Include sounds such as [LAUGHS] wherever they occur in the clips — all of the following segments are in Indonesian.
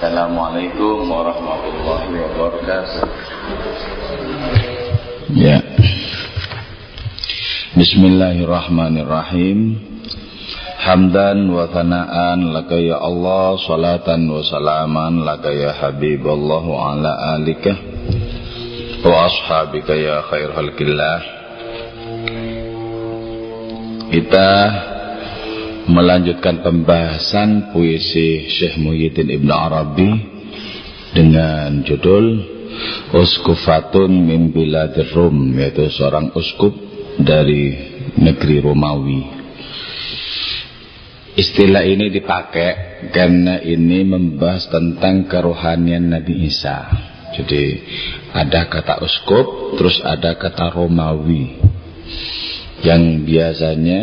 Assalamualaikum warahmatullahi wabarakatuh. Ya. Bismillahirrahmanirrahim. Hamdan wa thana'an laka ya Allah salatan wa salaman laka ya Habibullah wa ala alika wa ashabika ya khair halkillah. Kita melanjutkan pembahasan puisi Syekh Muhyiddin Ibn Arabi dengan judul Uskufatun min Biladir Rum yaitu seorang uskup dari negeri Romawi. Istilah ini dipakai karena ini membahas tentang kerohanian Nabi Isa. Jadi ada kata uskup, terus ada kata Romawi yang biasanya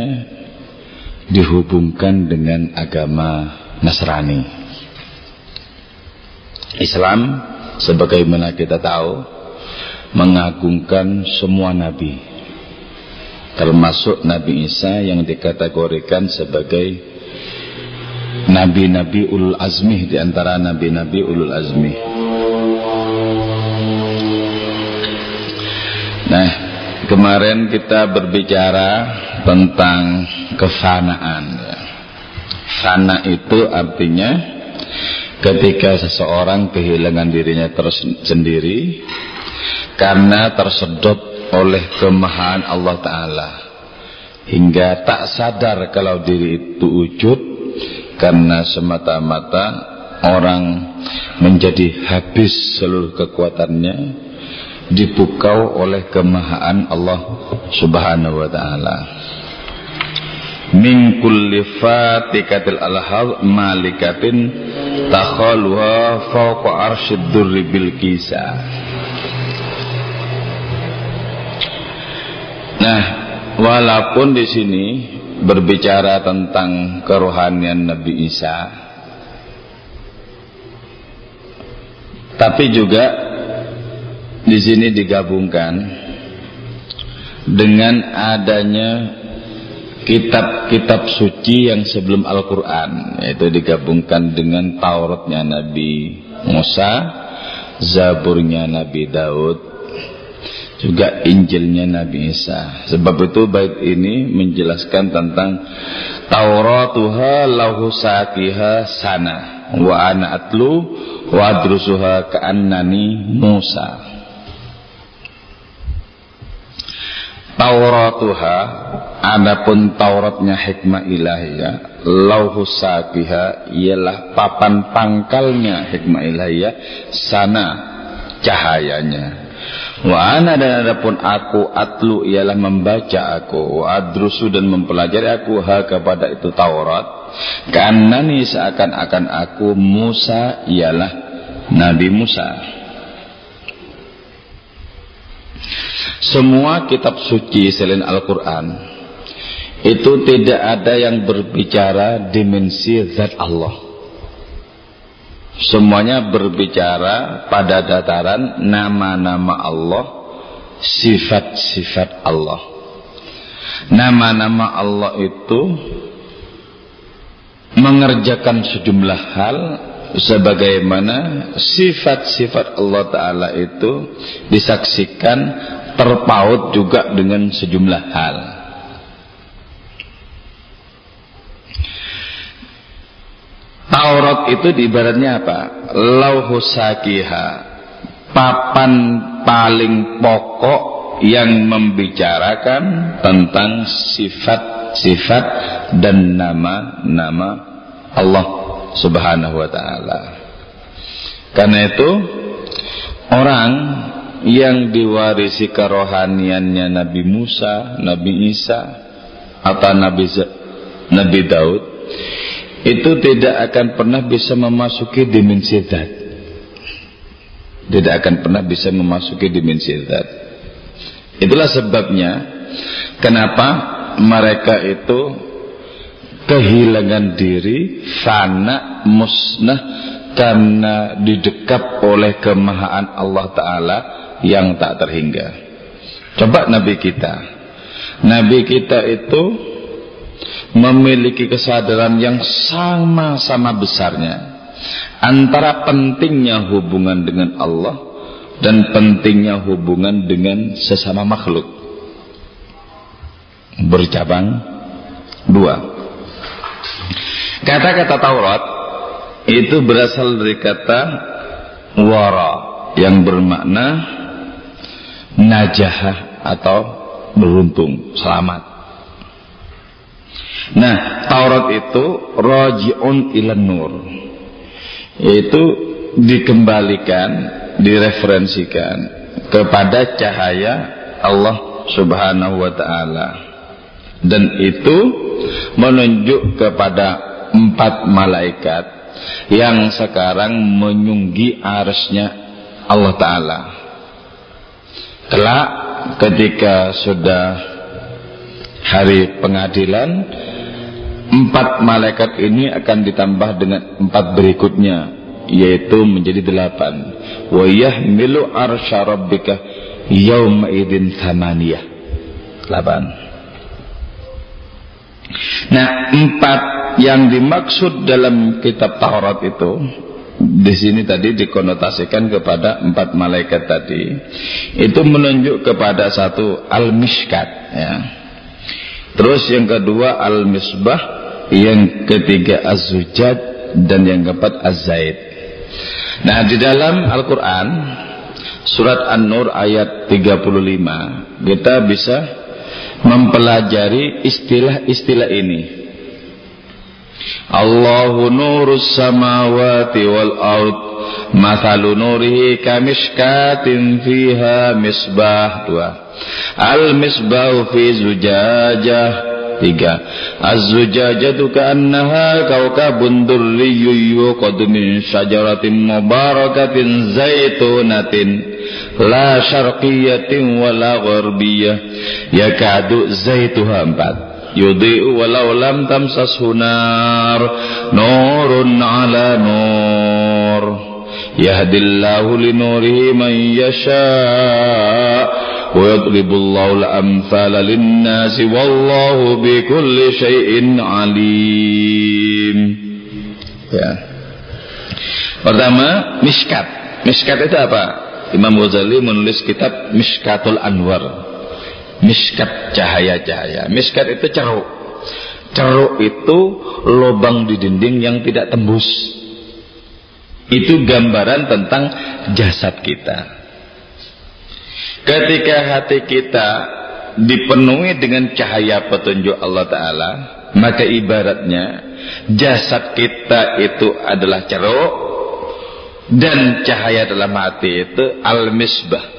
dihubungkan dengan agama Nasrani. Islam sebagaimana kita tahu mengagungkan semua nabi termasuk Nabi Isa yang dikategorikan sebagai nabi-nabi ulul azmi di antara nabi-nabi ulul azmi. Nah, kemarin kita berbicara tentang kefanaan. Fana itu artinya ketika seseorang kehilangan dirinya tersendiri karena tersedot oleh kemahaan Allah Ta'ala hingga tak sadar kalau diri itu wujud karena semata-mata orang menjadi habis seluruh kekuatannya dipukau oleh kemahaan Allah Subhanahu wa taala min kulli fatikatil alhal malikatin takhalwa fawqa arsyid durri bil kisa. Nah, walaupun di sini berbicara tentang kerohanian Nabi Isa tapi juga di sini digabungkan dengan adanya kitab-kitab suci yang sebelum Al-Quran yaitu digabungkan dengan Tauratnya Nabi Musa Zaburnya Nabi Daud juga Injilnya Nabi Isa. Sebab itu bait ini menjelaskan tentang Tauratuha lahu sakiha sana wa ana atlu wa adrusuha ka'annani Musa Tauratuha adapun Tauratnya hikmah ilahiyah lauhus sakiha ialah papan pangkalnya hikmah ilahiyah sana cahayanya. Wa ana dan adapun aku atlu ialah membaca aku. Wa adrusu dan mempelajari aku ha kepada itu Taurat. Karena nih seakan-akan aku Musa ialah Nabi Musa Semua kitab suci selain Al-Quran itu tidak ada yang berbicara dimensi zat Allah Semuanya berbicara pada dataran nama-nama Allah, sifat-sifat Allah. Nama-nama Allah itu mengerjakan sejumlah hal sebagaimana sifat-sifat Allah Ta'ala itu disaksikan terpaut juga dengan sejumlah hal. Taurat itu ibaratnya apa? Lauhusakiha papan paling pokok yang membicarakan tentang sifat-sifat dan nama-nama Allah Subhanahu wa taala. Karena itu orang yang diwarisi kerohaniannya Nabi Musa, Nabi Isa atau Nabi Nabi Daud itu tidak akan pernah bisa memasuki dimensi zat. Tidak akan pernah bisa memasuki dimensi zat. Itulah sebabnya kenapa mereka itu kehilangan diri, fana, musnah karena didekap oleh kemahaan Allah Ta'ala yang tak terhingga. Coba Nabi kita. Nabi kita itu memiliki kesadaran yang sama-sama besarnya antara pentingnya hubungan dengan Allah dan pentingnya hubungan dengan sesama makhluk bercabang dua kata-kata Taurat itu berasal dari kata wara yang bermakna najah atau beruntung selamat nah Taurat itu raji'un ilan nur itu dikembalikan direferensikan kepada cahaya Allah Subhanahu wa taala. Dan itu menunjuk kepada empat malaikat yang sekarang menyunggi arsnya Allah taala. Kelak ketika sudah hari pengadilan empat malaikat ini akan ditambah dengan empat berikutnya yaitu menjadi delapan. Wa yahmilu arsya rabbika yawma idin thamaniyah. Delapan. Nah empat yang dimaksud dalam kitab Taurat itu di sini tadi dikonotasikan kepada empat malaikat tadi. Itu menunjuk kepada satu al-mishkat ya. Terus yang kedua al-misbah yang ketiga az-zujad dan yang keempat az-zaid. Nah di dalam Al-Quran Surat An-Nur ayat 35 Kita bisa mempelajari istilah-istilah ini Allahu nurus samawati wal ard Mathalu nurihi kamishkatin fiha misbah Dua. Al-misbahu fi zujajah Tiga. Az-zujajatu ka'annaha kawkabun durriyyu yuqadu min syajaratin mubarakatin zaitunatin. La syarqiyatin wala gharbiyah yakadu zaituha empat yudhi'u walau lam tamsashu nar nurun ala nur yahdillahu linurihi man yasha' ويضرب الله الأمثال للناس والله بكل شيء عليم ya. Pertama, miskat. Miskat itu apa? Imam Ghazali menulis kitab Miskatul Anwar. Miskat cahaya-cahaya. Miskat itu ceruk. Ceruk itu lubang di dinding yang tidak tembus. Itu gambaran tentang jasad kita. Ketika hati kita dipenuhi dengan cahaya petunjuk Allah Ta'ala Maka ibaratnya jasad kita itu adalah ceruk Dan cahaya dalam hati itu al-misbah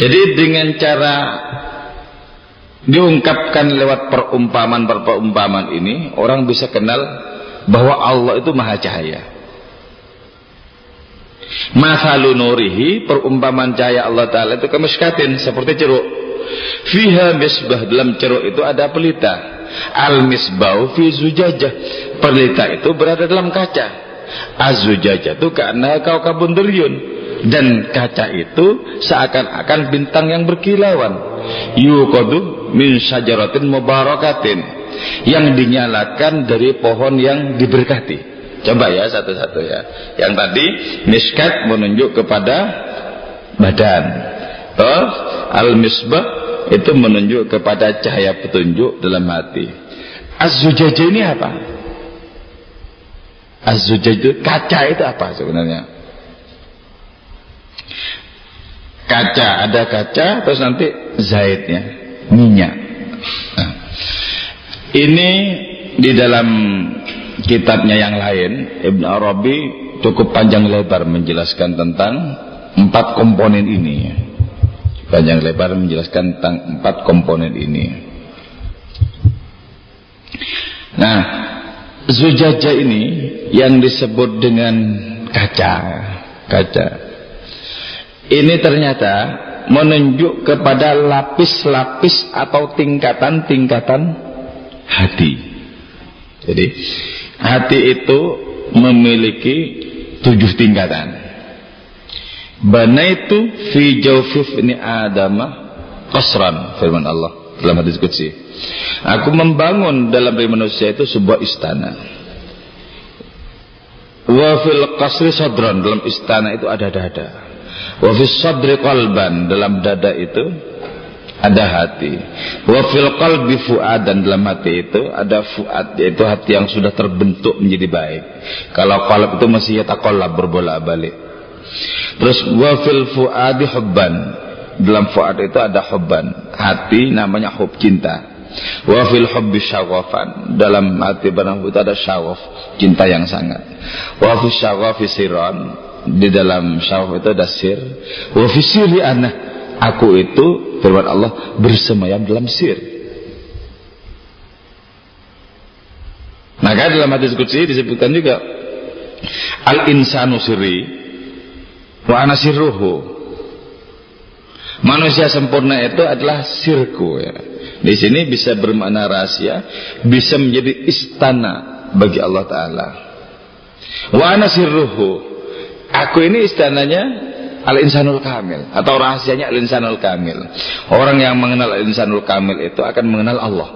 Jadi dengan cara diungkapkan lewat perumpamaan-perumpamaan ini Orang bisa kenal bahwa Allah itu maha cahaya Masalu nurihi perumpamaan cahaya Allah Ta'ala itu kemiskatin seperti ceruk. Fiha misbah dalam ceruk itu ada pelita. Al misbau fi zujajah. Pelita itu berada dalam kaca. Az-zujajah itu karena kau kabun Dan kaca itu seakan-akan bintang yang berkilauan. Yukodu min syajaratin mubarakatin. Yang dinyalakan dari pohon yang diberkati. Coba ya satu-satu ya. Yang tadi miskat menunjuk kepada badan. Terus al-misbah itu menunjuk kepada cahaya petunjuk dalam hati. Az-zujajah ini apa? Az-zujajah kaca itu apa sebenarnya? Kaca, ada kaca terus nanti zaitnya, minyak. Nah, ini di dalam kitabnya yang lain Ibn Arabi cukup panjang lebar menjelaskan tentang empat komponen ini. Panjang lebar menjelaskan tentang empat komponen ini. Nah zujaja ini yang disebut dengan kaca kaca ini ternyata menunjuk kepada lapis-lapis atau tingkatan-tingkatan hati jadi hati itu memiliki tujuh tingkatan. Banaitu fi jawfif ini adama qasran firman Allah dalam hadis qudsi. Aku membangun dalam diri manusia itu sebuah istana. Wa fil qasri sadran dalam istana itu ada dada. Wa fis sadri qalban dalam dada itu ada hati. Wa fil qalbi fuadan dalam hati itu ada fuad yaitu hati yang sudah terbentuk menjadi baik. Kalau qalb itu masih yataqallab berbolak-balik. Terus wa fil fuadi hubban. Dalam fuad itu ada hubban, hati namanya hub cinta. Wa fil hubbi syaghafan. Dalam hati barang itu ada syaghaf, cinta yang sangat. Wa fi syaghafi siran. Di dalam syaghaf itu ada sir. Wa fi. Aku itu firman Allah bersemayam dalam sir. Maka dalam hadis qudsi disebutkan juga al insanu sirri wa ana sirruhu. Manusia sempurna itu adalah sirku ya. Di sini bisa bermakna rahasia, bisa menjadi istana bagi Allah taala. Wa ana sirruhu. Aku ini istananya Al-Insanul Kamil atau rahasianya Al-Insanul Kamil. Orang yang mengenal Al-Insanul Kamil itu akan mengenal Allah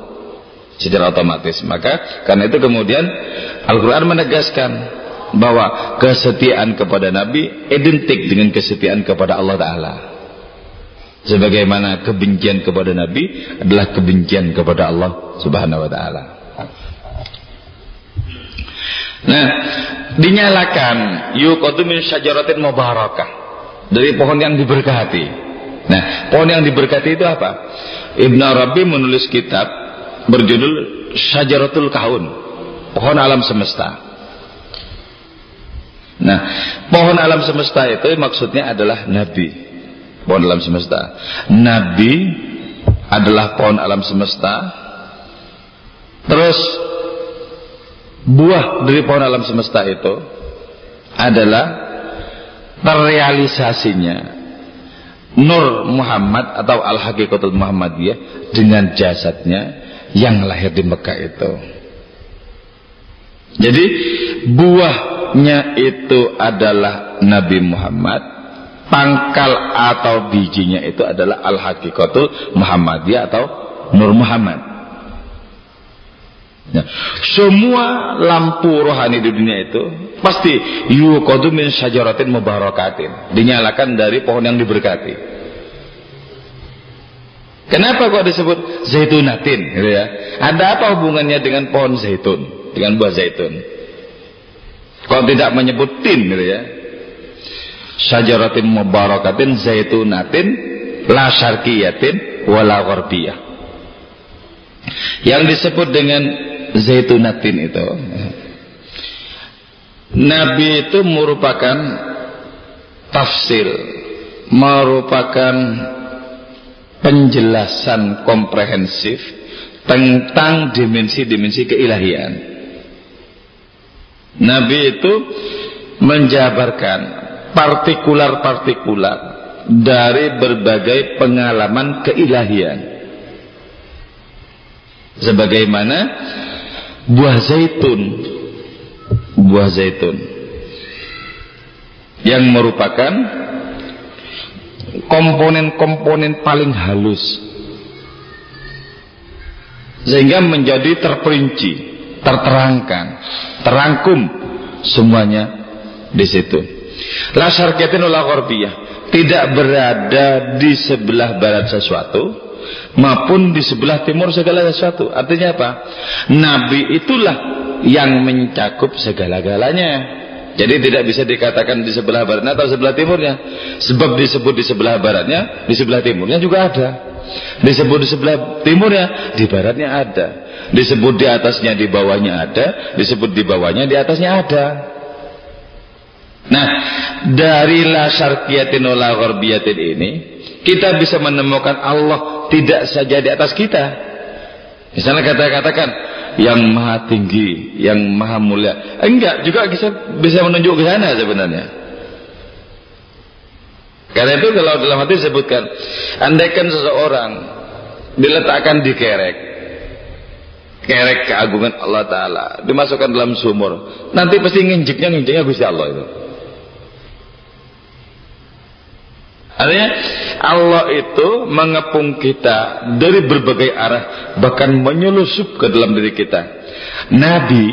secara otomatis. Maka karena itu kemudian Al-Qur'an menegaskan bahwa kesetiaan kepada Nabi identik dengan kesetiaan kepada Allah taala. Sebagaimana kebencian kepada Nabi adalah kebencian kepada Allah Subhanahu wa taala. Nah, dinyalakan yuqadu min syajaratin mubarakah dari pohon yang diberkati. Nah, pohon yang diberkati itu apa? Ibn Arabi menulis kitab berjudul Syajaratul Kaun, pohon alam semesta. Nah, pohon alam semesta itu maksudnya adalah nabi. Pohon alam semesta. Nabi adalah pohon alam semesta. Terus buah dari pohon alam semesta itu adalah terrealisasinya Nur Muhammad atau Al-Hakikatul Muhammadiyah dengan jasadnya yang lahir di Mekah itu. Jadi buahnya itu adalah Nabi Muhammad, pangkal atau bijinya itu adalah Al-Hakikatul Muhammadiyah atau Nur Muhammad. Ya. Semua lampu rohani di dunia itu pasti yuqadu min syajaratin mubarakatin, dinyalakan dari pohon yang diberkati. Kenapa kok disebut zaitunatin gitu ya? Ada apa hubungannya dengan pohon zaitun, dengan buah zaitun? Kok tidak menyebut tin gitu ya? Syajaratin mubarakatin zaitunatin la syarqiyatin wala. Yang disebut dengan zaitunatin itu. Nabi itu merupakan tafsir merupakan penjelasan komprehensif tentang dimensi-dimensi keilahian. Nabi itu menjabarkan partikular-partikular dari berbagai pengalaman keilahian. Sebagaimana buah zaitun. Buah zaitun. Yang merupakan komponen-komponen paling halus. Sehingga menjadi terperinci terterangkan terangkum semuanya di situ. La syarqiyatin tidak berada di sebelah barat sesuatu maupun di sebelah timur segala sesuatu. Artinya apa? Nabi itulah yang mencakup segala-galanya. Jadi tidak bisa dikatakan di sebelah baratnya atau sebelah timurnya. Sebab disebut di sebelah baratnya, di sebelah timurnya juga ada. Disebut di sebelah timurnya, di baratnya ada. Disebut di atasnya, di bawahnya ada. Disebut di bawahnya, di atasnya ada. Nah, dari la syarqiyatin ini, kita bisa menemukan Allah tidak saja di atas kita. Misalnya kata katakan yang maha tinggi, yang maha mulia. Enggak, juga bisa bisa menunjuk ke sana sebenarnya. Karena itu kalau dalam hati disebutkan, andaikan seseorang diletakkan di kerek, kerek keagungan Allah Taala, dimasukkan dalam sumur, nanti pasti nginjeknya nginjeknya Gusti Allah itu. Artinya Allah itu mengepung kita dari berbagai arah bahkan menyelusup ke dalam diri kita. Nabi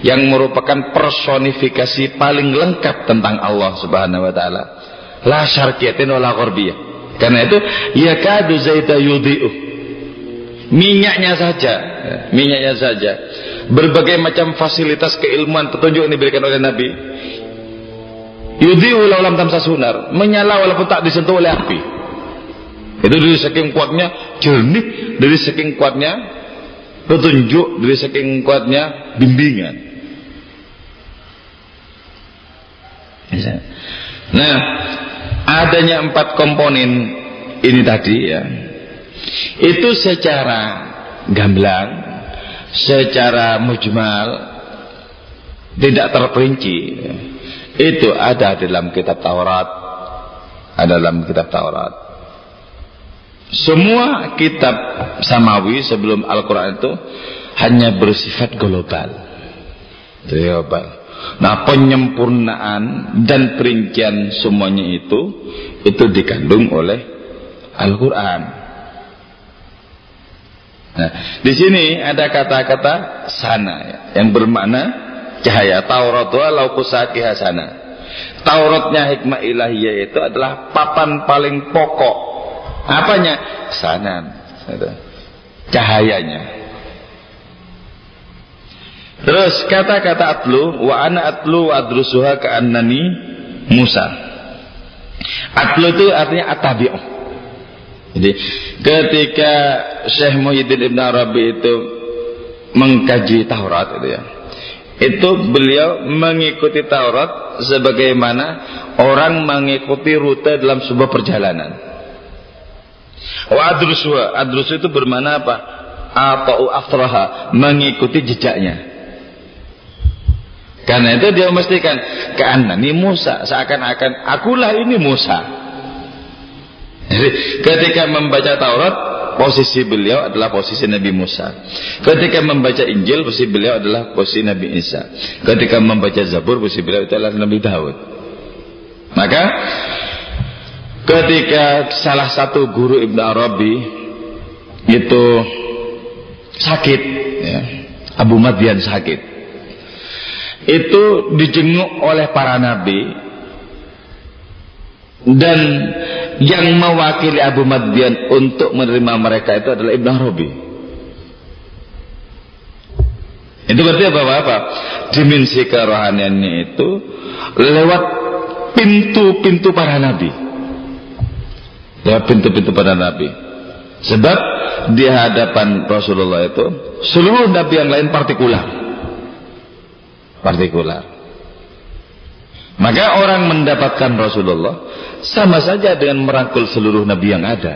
yang merupakan personifikasi paling lengkap tentang Allah Subhanahu wa taala. La syarqiyatin wala gharbiyah. Karena itu yakadu zaita yudhi'u. Minyaknya saja, minyaknya saja. Berbagai macam fasilitas keilmuan petunjuk yang diberikan oleh Nabi. Yudhi'u laulam tamsa sunar, menyala walaupun tak disentuh oleh api. Itu dari saking kuatnya jernih, dari saking kuatnya petunjuk dari saking kuatnya bimbingan. Nah, adanya empat komponen ini tadi ya, itu secara gamblang, secara mujmal, tidak terperinci. Itu ada dalam kitab Taurat, ada dalam kitab Taurat. Semua kitab samawi sebelum Al-Quran itu hanya bersifat global. Global. Nah penyempurnaan dan perincian semuanya itu itu dikandung oleh Al-Quran. Nah, di sini ada kata-kata sana ya, yang bermakna cahaya Taurat laukusaki hasana. Tauratnya hikmah ilahiyah itu adalah papan paling pokok Apanya? Sanan. Cahayanya. Terus kata-kata atlu wa ana atlu wa adrusuha ka annani Musa. Atlu itu artinya atabi'u. Jadi ketika Syekh Muhyiddin Ibn Arabi itu mengkaji Taurat itu ya. Itu beliau mengikuti Taurat sebagaimana orang mengikuti rute dalam sebuah perjalanan. Wa adrusuha. Adrusu itu bermana apa? Atau aftraha. Mengikuti jejaknya. Karena itu dia memastikan ini Musa seakan-akan akulah ini Musa. Jadi ketika membaca Taurat posisi beliau adalah posisi Nabi Musa. Ketika membaca Injil posisi beliau adalah posisi Nabi Isa. Ketika membaca Zabur posisi beliau adalah Nabi Daud. Maka ketika salah satu guru Ibn Arabi itu sakit ya, Abu Madian sakit itu dijenguk oleh para nabi dan yang mewakili Abu Madian untuk menerima mereka itu adalah Ibn Arabi itu berarti apa-apa dimensi kerohaniannya itu lewat pintu-pintu para nabi lewat pintu-pintu pada Nabi. Sebab di hadapan Rasulullah itu seluruh Nabi yang lain partikular. Partikular. Maka orang mendapatkan Rasulullah sama saja dengan merangkul seluruh Nabi yang ada.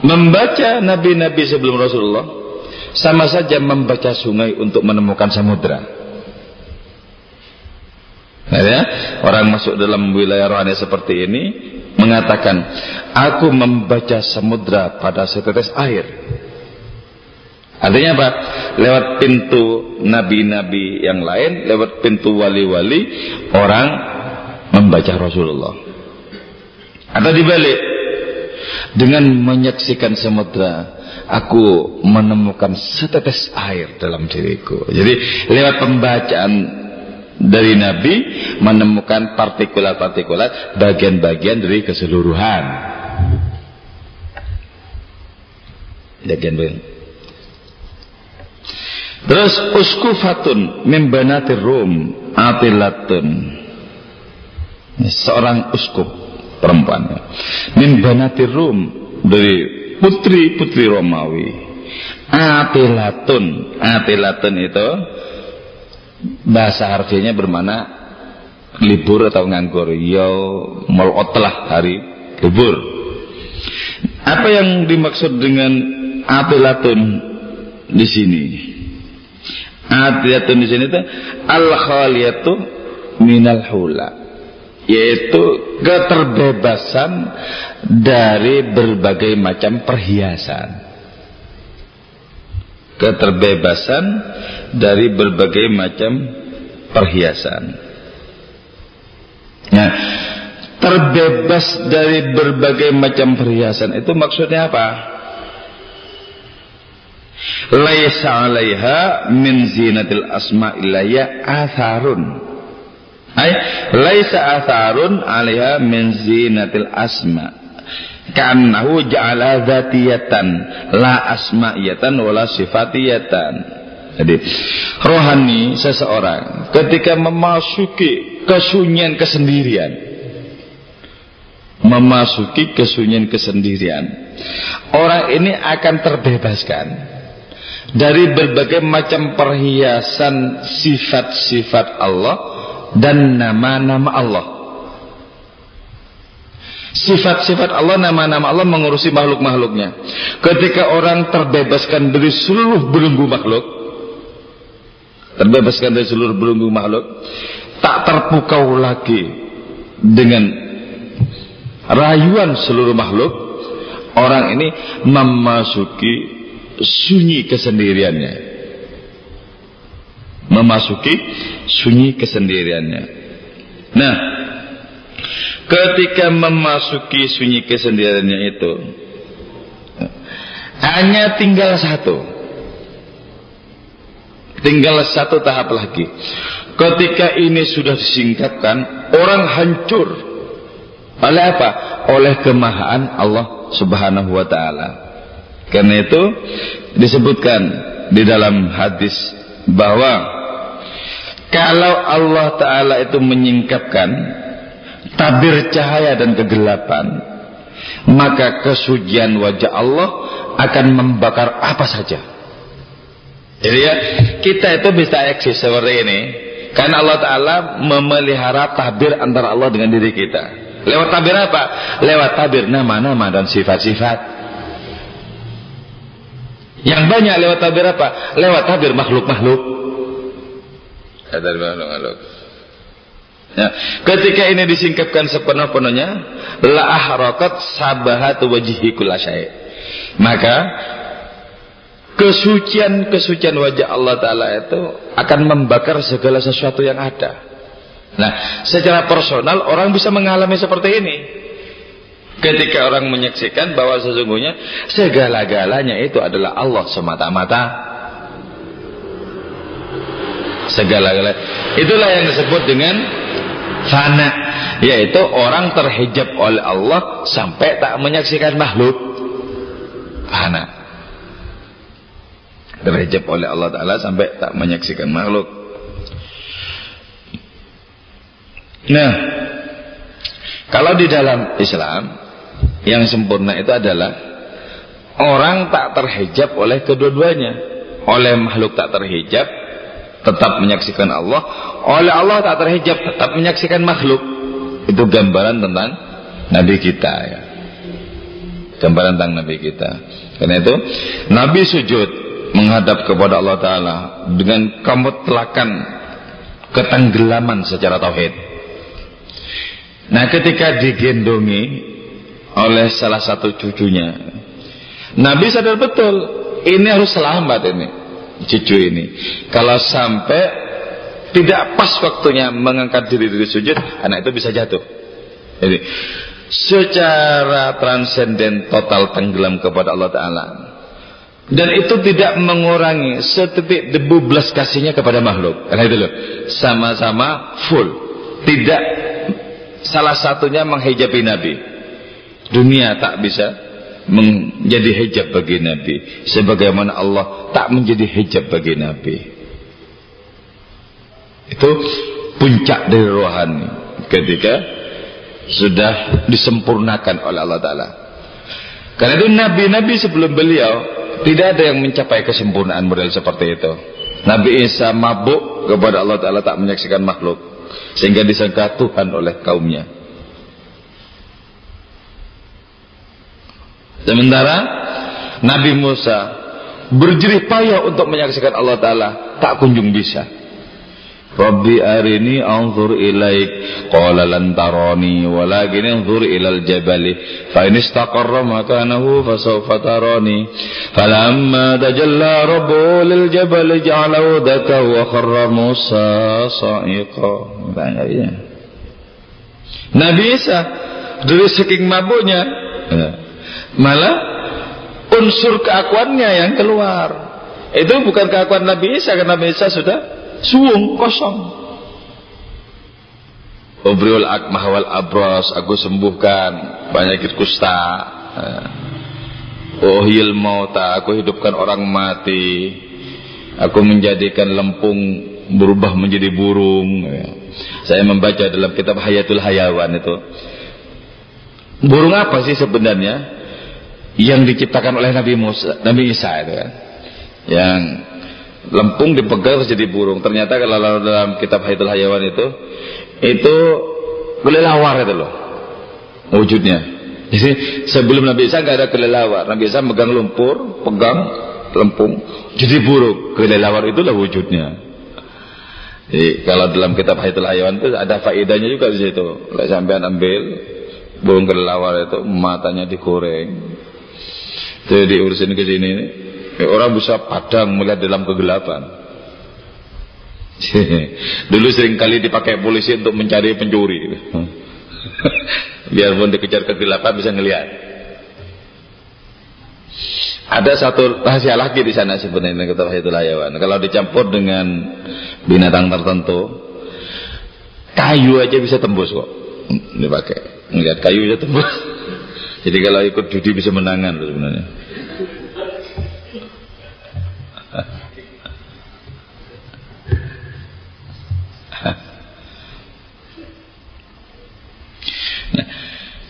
Membaca Nabi-Nabi sebelum Rasulullah sama saja membaca sungai untuk menemukan samudra. Nah, ya, orang masuk dalam wilayah rohani seperti ini mengatakan, aku membaca samudra pada setetes air. Artinya apa? Lewat pintu nabi-nabi yang lain, lewat pintu wali-wali, orang membaca Rasulullah. Atau dibalik, dengan menyaksikan samudra, aku menemukan setetes air dalam diriku. Jadi lewat pembacaan dari Nabi menemukan partikulat-partikulat bagian-bagian dari keseluruhan. Bagian-bagian. Terus uskufatun membanatir rum atilatun. Seorang uskup perempuan. Membanatir rum dari putri-putri Romawi. Atilatun. Atilatun itu bahasa harfiahnya bermana libur atau nganggur ya melotlah hari libur apa yang dimaksud dengan atilatun di sini atilatun di sini itu al khaliyatu minal hula yaitu keterbebasan dari berbagai macam perhiasan keterbebasan dari berbagai macam perhiasan. Nah, terbebas dari berbagai macam perhiasan itu maksudnya apa? Laisa 'alaiha min zinatil asma'illah atharun. Ay laisa atharun 'alaiha min zinatil asma. Kanahu ja'ala dzatiyatan la asma'iyatan wala sifatiyatan. Jadi rohani seseorang ketika memasuki kesunyian kesendirian memasuki kesunyian kesendirian orang ini akan terbebaskan dari berbagai macam perhiasan sifat-sifat Allah dan nama-nama Allah. Sifat-sifat Allah, nama-nama Allah mengurusi makhluk-makhluknya. Ketika orang terbebaskan dari seluruh belenggu makhluk, terbebaskan dari seluruh belenggu makhluk, tak terpukau lagi dengan rayuan seluruh makhluk, orang ini memasuki sunyi kesendiriannya. Memasuki sunyi kesendiriannya. Nah ketika memasuki sunyi kesendiriannya itu hanya tinggal satu. Tinggal satu tahap lagi. Ketika ini sudah disingkapkan orang hancur. Oleh apa? oleh kemahaan Allah subhanahu wa ta'ala karena itu disebutkan di dalam hadis bahwa kalau Allah Ta'ala itu menyingkapkan tabir cahaya dan kegelapan maka kesucian wajah Allah akan membakar apa saja. Jadi ya kita itu bisa eksis seperti ini. Karena Allah Ta'ala memelihara tabir antara Allah dengan diri kita. Lewat tabir apa? lewat tabir nama-nama dan sifat-sifat yang banyak lewat tabir apa? Lewat tabir makhluk-makhluk. Tabir makhluk-makhluk. Ya. Ketika ini disingkapkan sepenuh-penuhnya, la ahrakat sabahatu wajhi kullasyai. Maka kesucian-kesucian wajah Allah taala itu akan membakar segala sesuatu yang ada. Nah, secara personal orang bisa mengalami seperti ini. Ketika orang menyaksikan bahwa sesungguhnya segala-galanya itu adalah Allah semata-mata. Segala-galanya. Itulah yang disebut dengan fana. Yaitu orang terhijab oleh Allah sampai tak menyaksikan makhluk. Fana. Terhijab oleh Allah Ta'ala sampai tak menyaksikan makhluk. Nah, kalau di dalam Islam yang sempurna itu adalah orang tak terhijab oleh kedua-duanya. Oleh makhluk tak terhijab tetap menyaksikan Allah. Oleh Allah tak terhijab tetap menyaksikan makhluk. Itu gambaran tentang Nabi kita ya. Gambaran tentang Nabi kita. Karena itu Nabi sujud menghadap kepada Allah Ta'ala dengan kemutlakan ketenggelaman secara tauhid. Nah ketika digendongi oleh salah satu cucunya. Nabi sadar betul, ini harus selamat ini, cucu ini. Kalau sampai tidak pas waktunya mengangkat diri dari sujud, anak itu bisa jatuh. Jadi, secara transenden total tenggelam kepada Allah Ta'ala. Dan itu tidak mengurangi setitik debu belas kasihnya kepada makhluk. Karena itu loh, sama-sama full. Tidak salah satunya menghijabi Nabi. Dunia tak bisa menjadi hijab bagi Nabi. Sebagaimana Allah tak menjadi hijab bagi Nabi. Itu puncak dari rohani. Ketika sudah disempurnakan oleh Allah Ta'ala. Karena itu Nabi-Nabi sebelum beliau tidak ada yang mencapai kesempurnaan model seperti itu. Nabi Isa mabuk kepada Allah Ta'ala tak menyaksikan makhluk. Sehingga disangka Tuhan oleh kaumnya. Sementara Nabi Musa berjerih payah untuk menyaksikan Allah Ta'ala tak kunjung bisa. Rabbi arini anzur ilaik qala lan tarani walakin anzur ilal jabali fa in istaqarra makanahu fa sawfa tarani. Falamma tajalla rabbu lil jabali ja'alahu daka wa kharra Musa sa'iqa. Nabi Isa dari saking mabuknya ya malah unsur keakuannya yang keluar Itu bukan keakuan Nabi Isa karena Nabi Isa sudah suung kosong. Obriul akmah wal abros aku sembuhkan penyakit kusta. Oh mauta aku hidupkan orang mati. Aku menjadikan lempung berubah menjadi burung. Saya membaca dalam kitab Hayatul Hayawan itu. Burung apa sih sebenarnya yang diciptakan oleh Nabi Musa, Nabi Isa itu kan? yang lempung dipegang jadi burung. Ternyata kalau dalam kitab Haidul Hayawan itu itu kelelawar itu loh wujudnya. Jadi sebelum Nabi Isa nggak ada kelelawar. Nabi Isa megang lumpur pegang lempung jadi burung. Kelelawar itulah wujudnya. Jadi kalau dalam kitab Haidul Hayawan itu ada faedahnya juga di situ. Kalau sampean ambil burung kelelawar itu matanya digoreng jadi diurusin ke sini Ya, orang bisa padang melihat dalam kegelapan. [LAUGHS] Dulu sering kali dipakai polisi untuk mencari pencuri. [LAUGHS] Biarpun dikejar kegelapan bisa ngelihat. Ada satu rahasia lagi di sana sebenarnya itu layawan. Kalau dicampur dengan binatang tertentu, kayu aja bisa tembus kok. Dipakai. Melihat kayu bisa tembus. [LAUGHS] Jadi kalau ikut judi bisa menangan sebenarnya.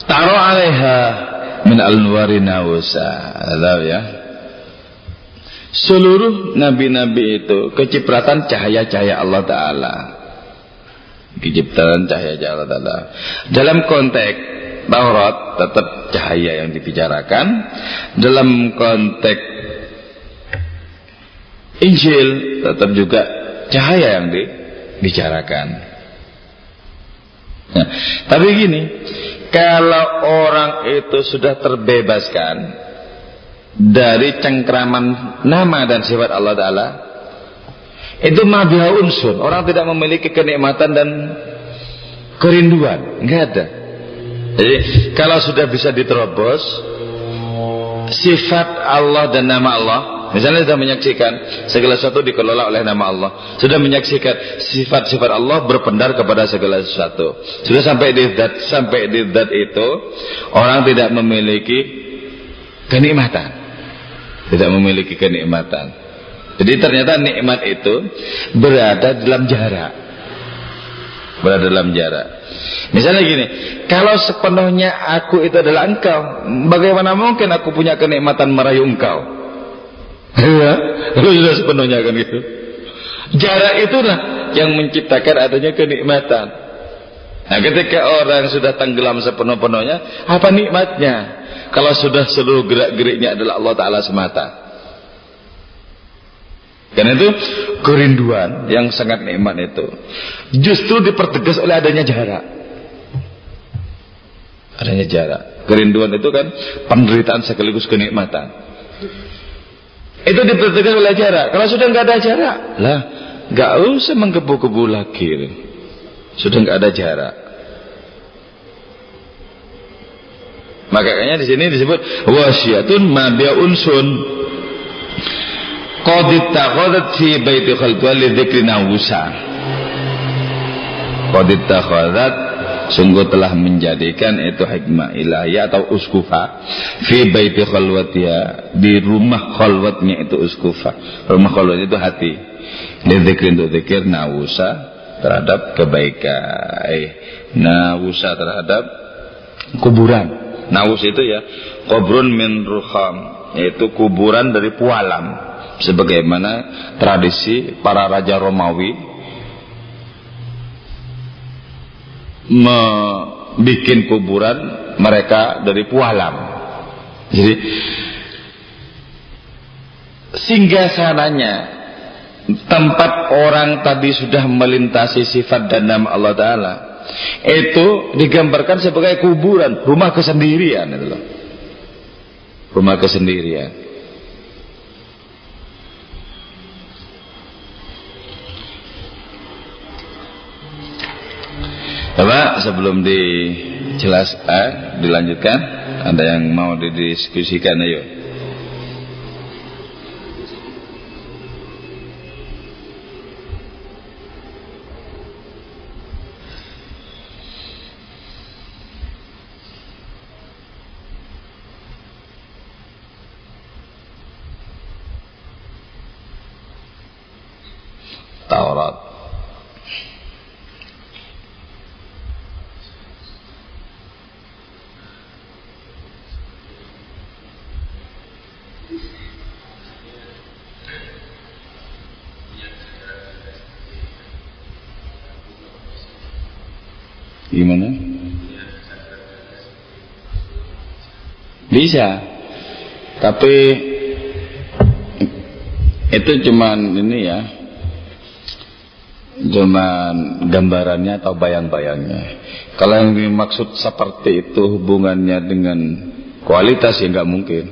Taro alaiha min al-nuwari nawusa. Tahu ya? Seluruh nabi-nabi itu kecipratan cahaya-cahaya Allah Ta'ala. Kecipratan cahaya-cahaya Allah Ta'ala. Dalam konteks Taurat tetap cahaya yang dibicarakan. Dalam konteks Injil tetap juga cahaya yang dibicarakan. Nah, tapi gini, kalau orang itu sudah terbebaskan dari cengkraman nama dan sifat Allah Ta'ala itu mabiha unsun orang tidak memiliki kenikmatan dan kerinduan nggak ada jadi kalau sudah bisa diterobos sifat Allah dan nama Allah Misalnya sudah menyaksikan segala sesuatu dikelola oleh nama Allah. Sudah menyaksikan sifat-sifat Allah berpendar kepada segala sesuatu. Sudah sampai di zat sampai di zat itu orang tidak memiliki kenikmatan. Tidak memiliki kenikmatan. Jadi ternyata nikmat itu berada dalam jarak. Berada dalam jarak. Misalnya gini, kalau sepenuhnya aku itu adalah engkau, bagaimana mungkin aku punya kenikmatan merayu engkau? [LAUGHS] Ya, kalau sudah sepenuhnya kan gitu. Jarak itulah yang menciptakan adanya kenikmatan. Nah, ketika orang sudah tenggelam sepenuh-penuhnya, apa nikmatnya? Kalau sudah seluruh gerak-geriknya adalah Allah Ta'ala semata. Karena itu kerinduan yang sangat nikmat itu justru dipertegas oleh adanya jarak. Adanya jarak. Kerinduan itu kan penderitaan sekaligus kenikmatan. Itu dipertegas oleh jarak. Kalau sudah nggak ada jarak, lah nggak usah menggebu-gebu lagi. Sudah nggak ada jarak. Makanya di sini disebut wasiatun mabia unsun. Qadit fi baiti khalqwa li dzikri nawusa. Qadit taqadat sungguh telah menjadikan itu hikmah ilahi atau uskufa fi baiti khalwatiha di rumah khalwatnya itu uskufa. Rumah khalwat itu hati. Dzikir untuk zikir nawusa terhadap kebaikan. Eh nawusa terhadap kuburan. Nawus itu ya kuburun min ruham yaitu kuburan dari pualam. Sebagaimana tradisi para raja Romawi membuat kuburan mereka dari pualam. Jadi singgah sananya tempat orang tadi sudah melintasi sifat dan nama Allah Taala itu digambarkan sebagai kuburan, rumah kesendirian itu loh. Rumah kesendirian. Coba sebelum dijelas eh, dilanjutkan, ada yang mau didiskusikan ayo. Taurat. Gimana? Bisa. Tapi itu cuman ini ya. Cuman gambarannya atau bayang-bayangnya. Kalau yang dimaksud seperti itu hubungannya dengan kualitas ya nggak mungkin.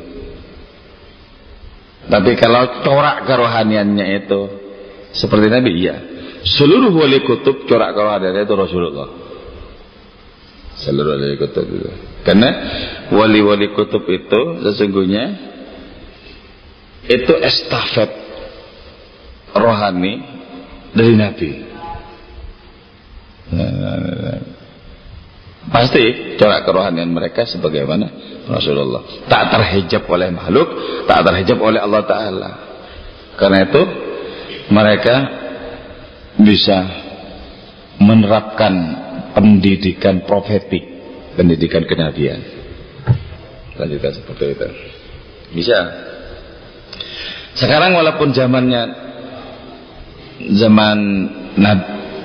Tapi kalau corak kerohaniannya itu seperti Nabi iya. Seluruh wali kutub corak kerohaniannya itu Rasulullah. Seluruh wali kutub itu. Karena wali-wali kutub itu sesungguhnya itu estafet rohani dari Nabi. Pasti corak kerohanian mereka sebagaimana Rasulullah. Tak terhijab oleh makhluk, tak terhijab oleh Allah Ta'ala. Karena itu mereka bisa menerapkan pendidikan profetik, pendidikan kenabian. Lanjutkan seperti itu. Bisa. Sekarang walaupun zamannya zaman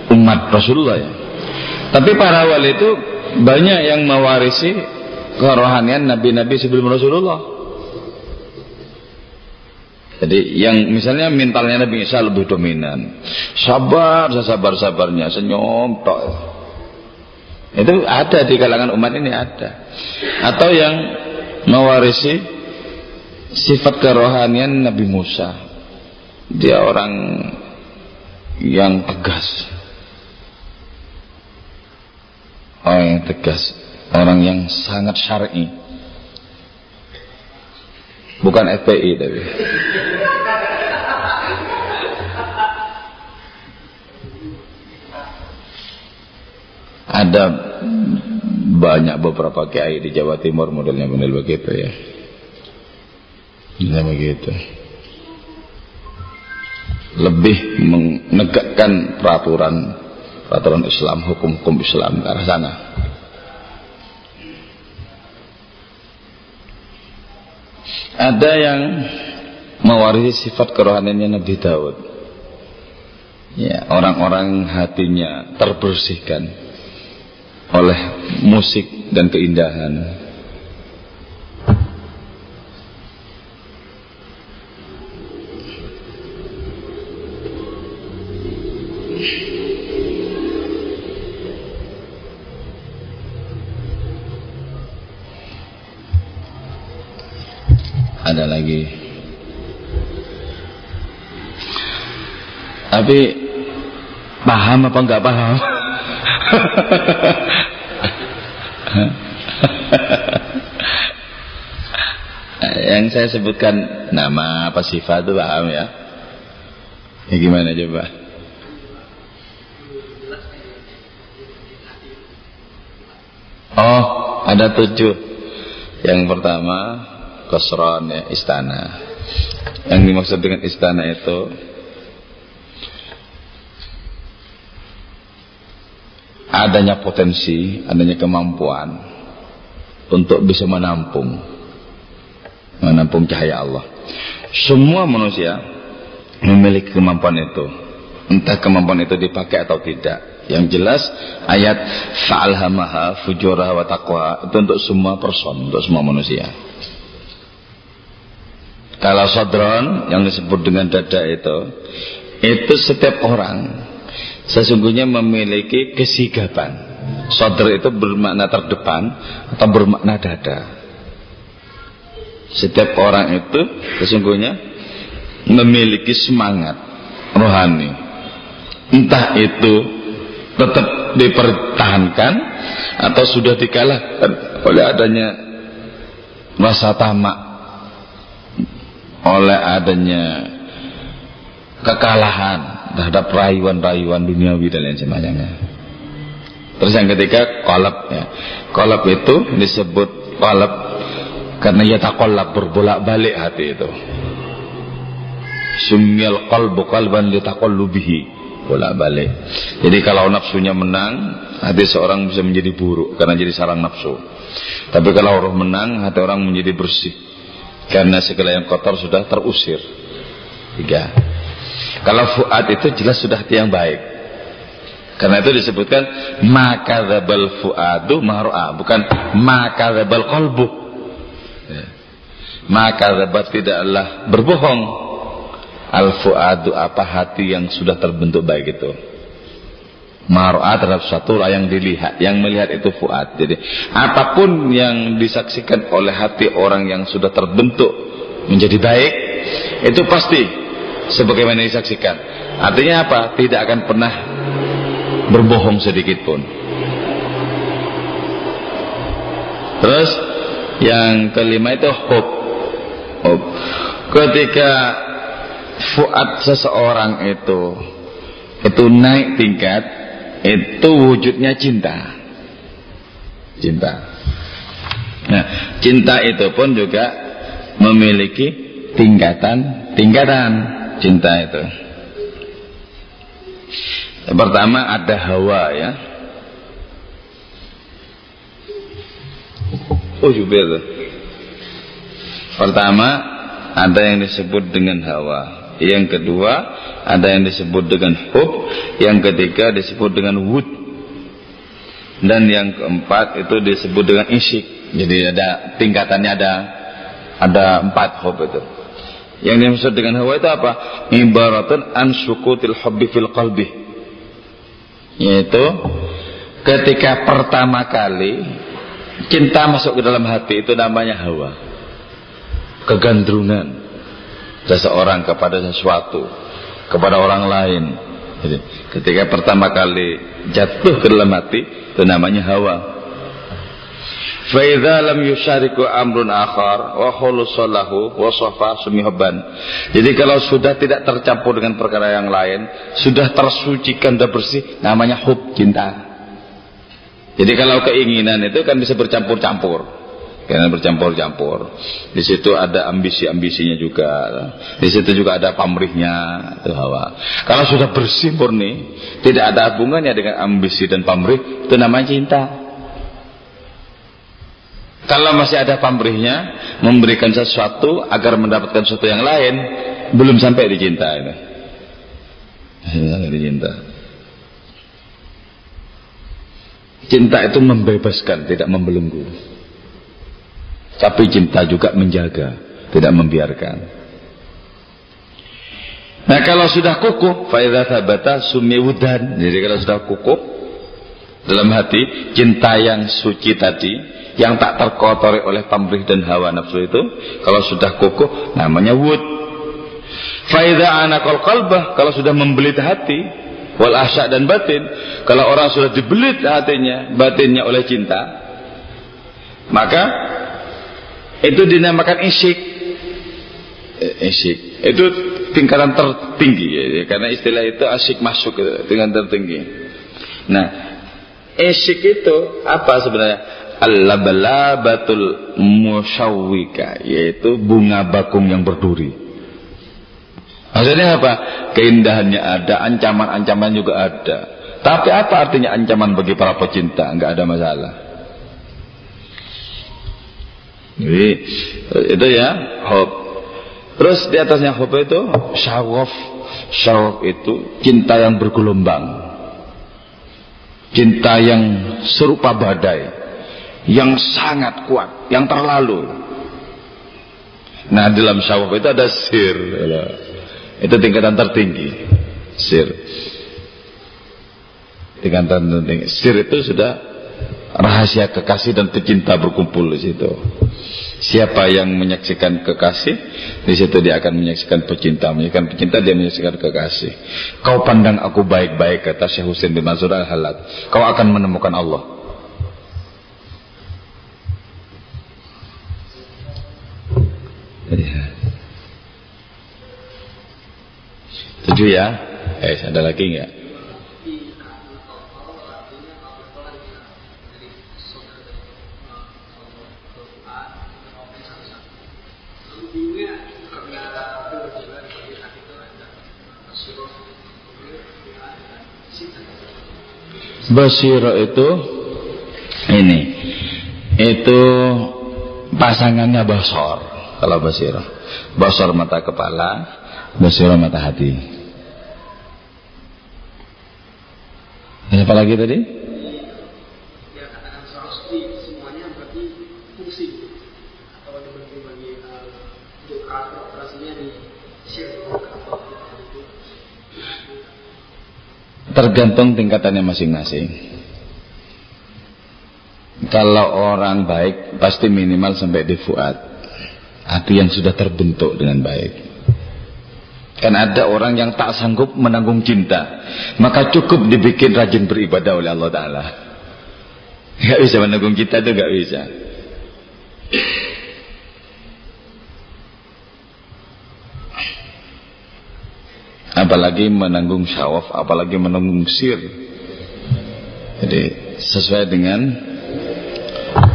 umat Rasulullah ya. Tapi para wali itu banyak yang mewarisi kerohanian nabi-nabi sebelum Rasulullah. Jadi yang misalnya mentalnya Nabi Isa lebih dominan. Sabar, sabar-sabarnya, senyum tok. Itu ada di kalangan umat ini ada. Atau yang mewarisi sifat kerohanian Nabi Musa. Dia orang yang tegas. Orang yang tegas, orang yang sangat syar'i. Bukan FPI tapi. Ada banyak beberapa kiai di Jawa Timur modelnya model begitu ya. Ya begitu. Lebih menegakkan peraturan peraturan Islam, hukum-hukum Islam ke arah sana. Ada yang mewarisi sifat kerohaniannya Nabi Daud. Ya, orang-orang hatinya terbersihkan oleh musik dan keindahan. Ada lagi. Tapi paham apa enggak paham? [LAUGHS] [LAUGHS] Yang saya sebutkan nama apa sifat itu paham ya? Ya gimana coba? Oh, ada tujuh. Yang pertama, kosron ya, istana. Yang dimaksud dengan istana itu adanya potensi, adanya kemampuan untuk bisa menampung menampung cahaya Allah. Semua manusia memiliki kemampuan itu. Entah kemampuan itu dipakai atau tidak. Yang jelas ayat fa'alhamaha fujurah wa taqwa itu untuk semua person, untuk semua manusia. Kalau sodron yang disebut dengan dada itu, itu setiap orang sesungguhnya memiliki kesigapan. Sodr itu bermakna terdepan atau bermakna dada. Setiap orang itu sesungguhnya memiliki semangat rohani. Entah itu tetap dipertahankan atau sudah dikalahkan oleh adanya rasa tamak oleh adanya kekalahan terhadap rayuan-rayuan duniawi dan lain sebagainya. Terus yang ketiga kolab ya. Kolab itu disebut kolab karena ia takolab berbolak-balik hati itu. Sumyal qalbu qalban li taqallubihi. bolak-balik. Jadi kalau nafsunya menang, hati seorang bisa menjadi buruk karena jadi sarang nafsu. Tapi kalau roh menang, hati orang menjadi bersih karena segala yang kotor sudah terusir. Tiga. Kalau fuad itu jelas sudah hati yang baik. Karena itu disebutkan maka zabal fuadu mahroa, bukan maka zabal kolbu. Ya. Maka zabat tidaklah berbohong al fuadu apa hati yang sudah terbentuk baik itu mar'a terhadap suatu yang dilihat yang melihat itu fuad jadi apa pun yang disaksikan oleh hati orang yang sudah terbentuk menjadi baik itu pasti sebagaimana disaksikan. Artinya apa? Tidak akan pernah berbohong sedikit pun. Terus yang kelima itu hope. Hope. Ketika fuad seseorang itu itu naik tingkat itu wujudnya cinta. Cinta. Nah cinta itu pun juga memiliki tingkatan tingkatan cinta itu. Yang pertama ada hawa ya. Oh juga pertama ada yang disebut dengan hawa. Yang kedua ada yang disebut dengan hub. Yang ketiga disebut dengan wud. Dan yang keempat itu disebut dengan isyik. Jadi ada tingkatannya ada ada empat hub itu yang dimaksud dengan hawa itu apa? Ibaratun an sukutil hubbi fil qalbi. Yaitu ketika pertama kali cinta masuk ke dalam hati itu namanya hawa. Kegandrungan seseorang kepada sesuatu kepada orang lain. Ketika pertama kali jatuh ke dalam hati itu namanya hawa Fa dalam lam yusyariku amrun akhar wa khulusalahu wa safa. Jadi kalau sudah tidak tercampur dengan perkara yang lain, sudah tersucikan dan bersih, namanya hub cinta. Jadi kalau keinginan itu kan bisa bercampur-campur. Karena bercampur-campur. Di situ ada ambisi-ambisinya juga. Di situ juga ada pamrihnya, itu hawa. Kalau sudah bersih murni, tidak ada hubungannya dengan ambisi dan pamrih, itu namanya cinta. Kalau masih ada pamrihnya, memberikan sesuatu agar mendapatkan sesuatu yang lain, belum sampai di cinta ini. Sampai di cinta. Itu membebaskan, tidak membelenggu. Tapi cinta juga menjaga, tidak membiarkan. Nah kalau sudah kukuh, faedah sabata sumiwudan. Jadi kalau sudah kukuh dalam hati, cinta yang suci tadi, yang tak terkotori oleh pamrih dan hawa nafsu itu, kalau sudah kukuh, namanya wud. Faedah anakol kalbah, kalau sudah membelit hati, wal asyak dan batin, kalau orang sudah dibelit hatinya, batinnya oleh cinta, maka itu dinamakan isyik eh, isyik itu tingkatan tertinggi ya, karena istilah itu asyik masuk dengan tertinggi. Nah isyik itu apa sebenarnya al-labalabatul musyawwika yaitu bunga bakung yang berduri maksudnya apa keindahannya ada ancaman-ancaman juga ada tapi apa artinya ancaman bagi para pecinta enggak ada masalah jadi itu ya hob. Terus di atasnya hob itu syawaf. Syawaf itu cinta yang bergelombang. Cinta yang serupa badai. Yang sangat kuat, yang terlalu. Nah, dalam syawaf itu ada sir. Itu tingkatan tertinggi. Sir. Tingkatan tertinggi. Sir itu sudah rahasia kekasih dan pecinta berkumpul di situ. Siapa yang menyaksikan kekasih, di situ dia akan menyaksikan pecinta, menyaksikan pecinta dia menyaksikan kekasih. Kau pandang aku baik-baik kata Syekh Husain bin Mansur al-Halad. Kau akan menemukan Allah. Ya. Tujuh ya. Eh, ada lagi enggak? Basiro itu ini itu pasangannya basor kalau basiro basor mata kepala basiro mata hati. Apa lagi tadi? Ya itu? Tergantung tingkatannya masing-masing. Kalau orang baik pasti minimal sampai di fuad hati yang sudah terbentuk dengan baik. Kan ada orang yang tak sanggup menanggung cinta maka cukup dibikin rajin beribadah oleh Allah Ta'ala. Gak bisa menanggung cinta itu gak bisa. Apalagi menanggung syawaf apalagi menanggung sir. Jadi sesuai dengan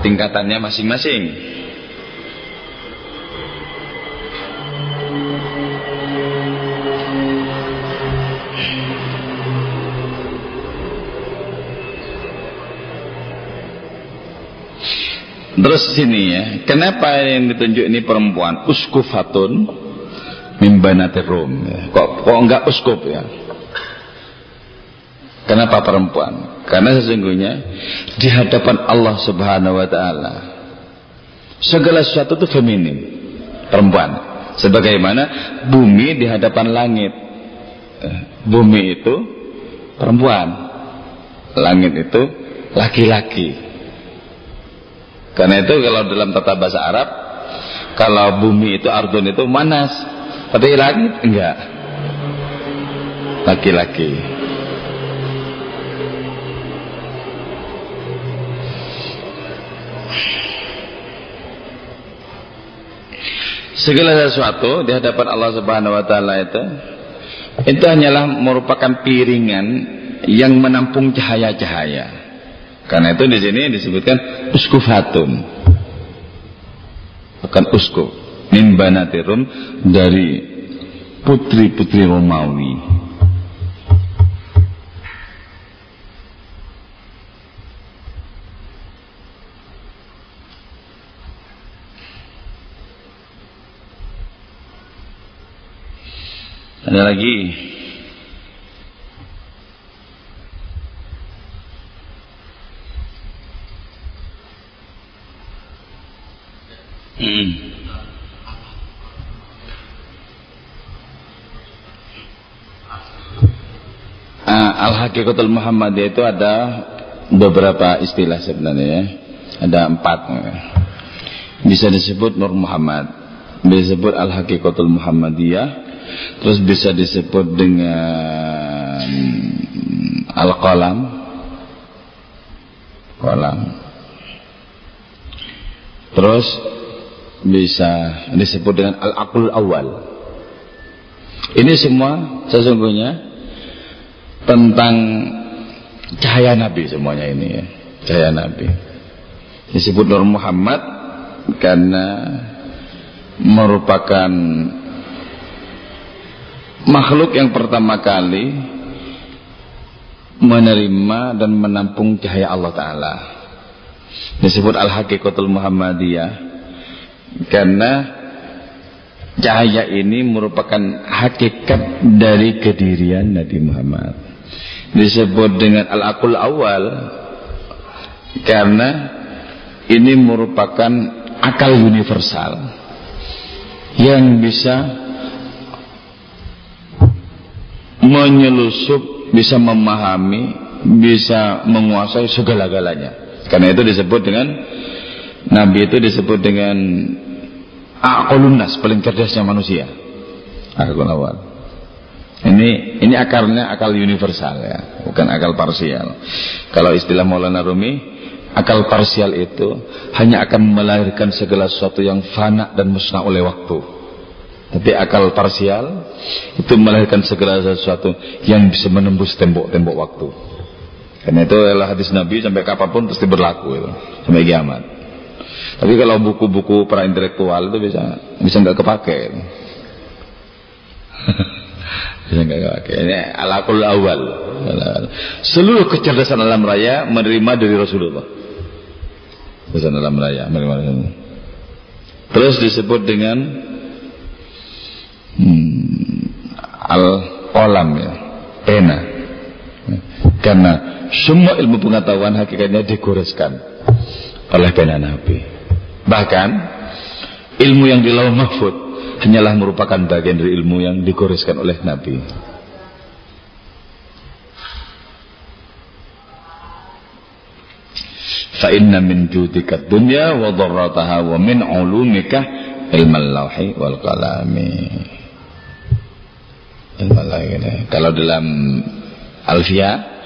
tingkatannya masing-masing Terus sini ya, kenapa yang ditunjuk ini perempuan? Uskufatun mimbanatir rum. Ya. Kok kok enggak uskup ya? Kenapa perempuan? Karena sesungguhnya di hadapan Allah Subhanahu wa taala segala sesuatu itu feminim, perempuan. Sebagaimana bumi di hadapan langit. Eh, bumi itu perempuan. Langit itu laki-laki. Karena itu kalau dalam tata bahasa Arab kalau bumi itu ardun itu manas, tapi langit enggak. Laki-laki. Segala sesuatu di hadapan Allah Subhanahu wa taala itu itu hanyalah merupakan piringan yang menampung cahaya-cahaya. Karena itu di sini disebutkan uskufatun. Bukan uskuf. Min dari putri-putri Romawi. Ada lagi Hmm. Al-Hakikatul Muhammadiyah itu ada beberapa istilah sebenarnya ya. Ada empat. Bisa disebut Nur Muhammad. Bisa disebut Al-Hakikatul Muhammadiyah. Terus bisa disebut dengan Al-Qalam. Qalam. Terus bisa disebut dengan al-aqlul awal. Ini semua sesungguhnya tentang cahaya Nabi semuanya ini ya. Cahaya Nabi. Disebut Nur Muhammad karena merupakan makhluk yang pertama kali menerima dan menampung cahaya Allah Ta'ala disebut Al-Hakikatul Muhammadiyah karena cahaya ini merupakan hakikat dari kedirian Nabi Muhammad disebut dengan al-akul awal karena ini merupakan akal universal yang bisa menyelusup bisa memahami bisa menguasai segala-galanya karena itu disebut dengan Nabi itu disebut dengan aqalun nas, paling cerdasnya manusia. Akal awal. Ini ini akarnya akal universal ya, bukan akal parsial. Kalau istilah Maulana Rumi, akal parsial itu hanya akan melahirkan segala sesuatu yang fana dan musnah oleh waktu. Tapi akal parsial itu melahirkan segala sesuatu yang bisa menembus tembok-tembok waktu. Karena itu adalah hadis Nabi sampai kapan pun pasti berlaku itu sampai kiamat. Tapi kalau buku-buku para intelektual itu bisa bisa nggak kepake. Pakai. [LAUGHS] Ini alakul awal. Seluruh kecerdasan alam raya menerima dari Rasulullah. Kecerdasan alam raya menerima dari Rasulullah. Terus disebut dengan hmm, al-qalam ya, pena. Karena semua ilmu pengetahuan hakikatnya digoreskan oleh pena Nabi. Bahkan ilmu yang di mahfud hanyalah merupakan bagian dari ilmu yang digoreskan oleh Nabi. Fa inna min judika dunya wa dharrataha wa min ulumika ilmal lauhi wal lauhi. Kalau dalam Alfia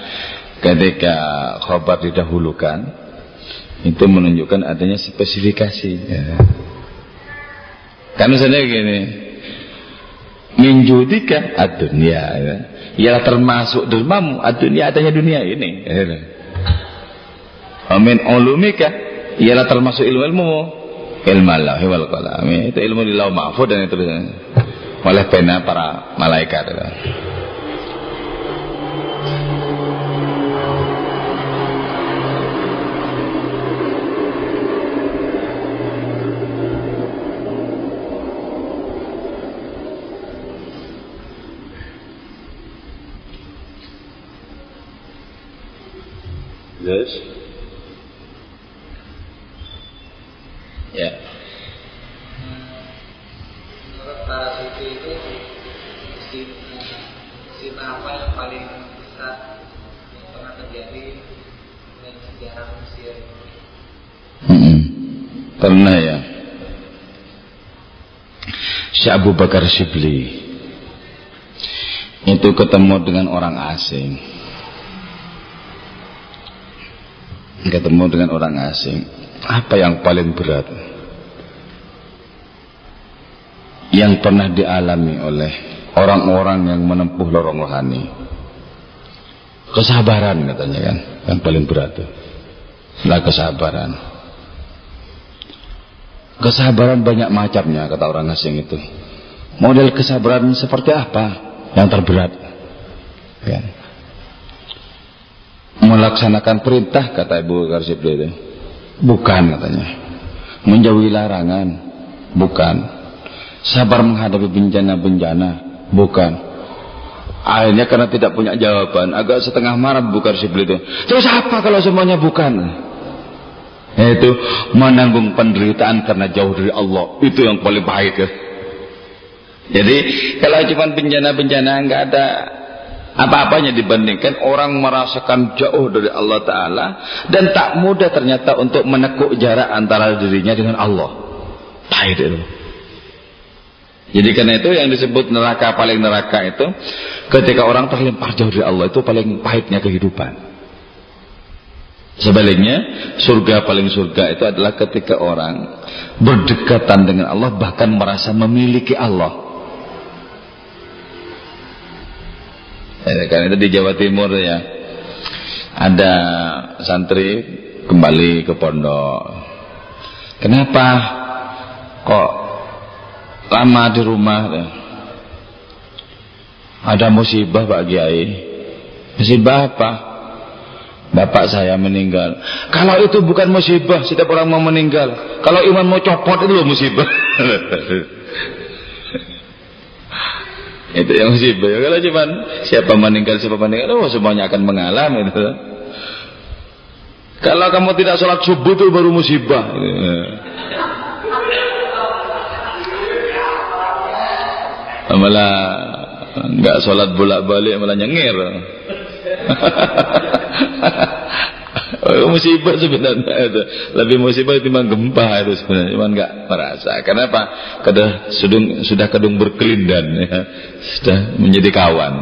ketika khobar didahulukan itu menunjukkan adanya spesifikasi ya. Kan misalnya gini minjudika ad-dunya ya. ya termasuk dermamu ad-dunya adanya dunia ini ya. Amin ulumika ialah termasuk ilmu-ilmu ilmu Allah wal qalam itu ilmu di lau mahfud dan itu oleh pena para malaikat ya. Yes. Ya. Menurut para sufi itu musibah apa yang paling besar yang pernah terjadi dengan sejarah Mesir? Hmm. Pernah ya. Syekh Abu Bakar Shibli itu ketemu dengan orang asing. Ketemu dengan orang asing. Apa yang paling berat? Yang pernah dialami oleh orang-orang yang menempuh lorong rohani. Kesabaran katanya kan, yang paling berat. Lah kesabaran. Kesabaran banyak macamnya kata orang asing itu. Model kesabaran seperti apa yang terberat? Ya. Melaksanakan perintah kata Ibu Karsipli itu. Bukan katanya. Menjauhi larangan. Bukan. Sabar menghadapi bencana-bencana. Bukan. Akhirnya karena tidak punya jawaban, agak setengah marah Bu Karsipli itu. Terus apa kalau semuanya bukan? Yaitu menanggung penderitaan karena jauh dari Allah. Itu yang paling baik ya. Jadi kalau cuma bencana-bencana nggak ada apa-apanya dibandingkan orang merasakan jauh dari Allah Ta'ala dan tak mudah ternyata untuk menekuk jarak antara dirinya dengan Allah. Pahit itu. Jadi karena itu yang disebut neraka paling neraka itu ketika orang terlempar jauh dari Allah itu paling pahitnya kehidupan. Sebaliknya, surga paling surga itu adalah ketika orang berdekatan dengan Allah bahkan merasa memiliki Allah. Ya, kan itu di Jawa Timur ya. Ada santri kembali ke pondok. Kenapa kok lama di rumah? Ada musibah Pak Kiai. Musibah apa? Bapak saya meninggal. Kalau itu bukan musibah, setiap orang mau meninggal. Kalau iman mau copot itu loh musibah. [LAUGHS] itu yang musibah. Kalau cuma siapa meninggal, siapa meninggal, oh semuanya akan mengalami itu. Kalau kamu tidak sholat subuh itu baru musibah. Malah nggak sholat bolak balik malah nyengir. Oh, musibah sebenarnya itu lebih musibah timbang gempa itu sebenarnya. Cuma nggak merasa. Kenapa? Karena sudah sudah kadung berkelindan ya. Sudah menjadi kawan.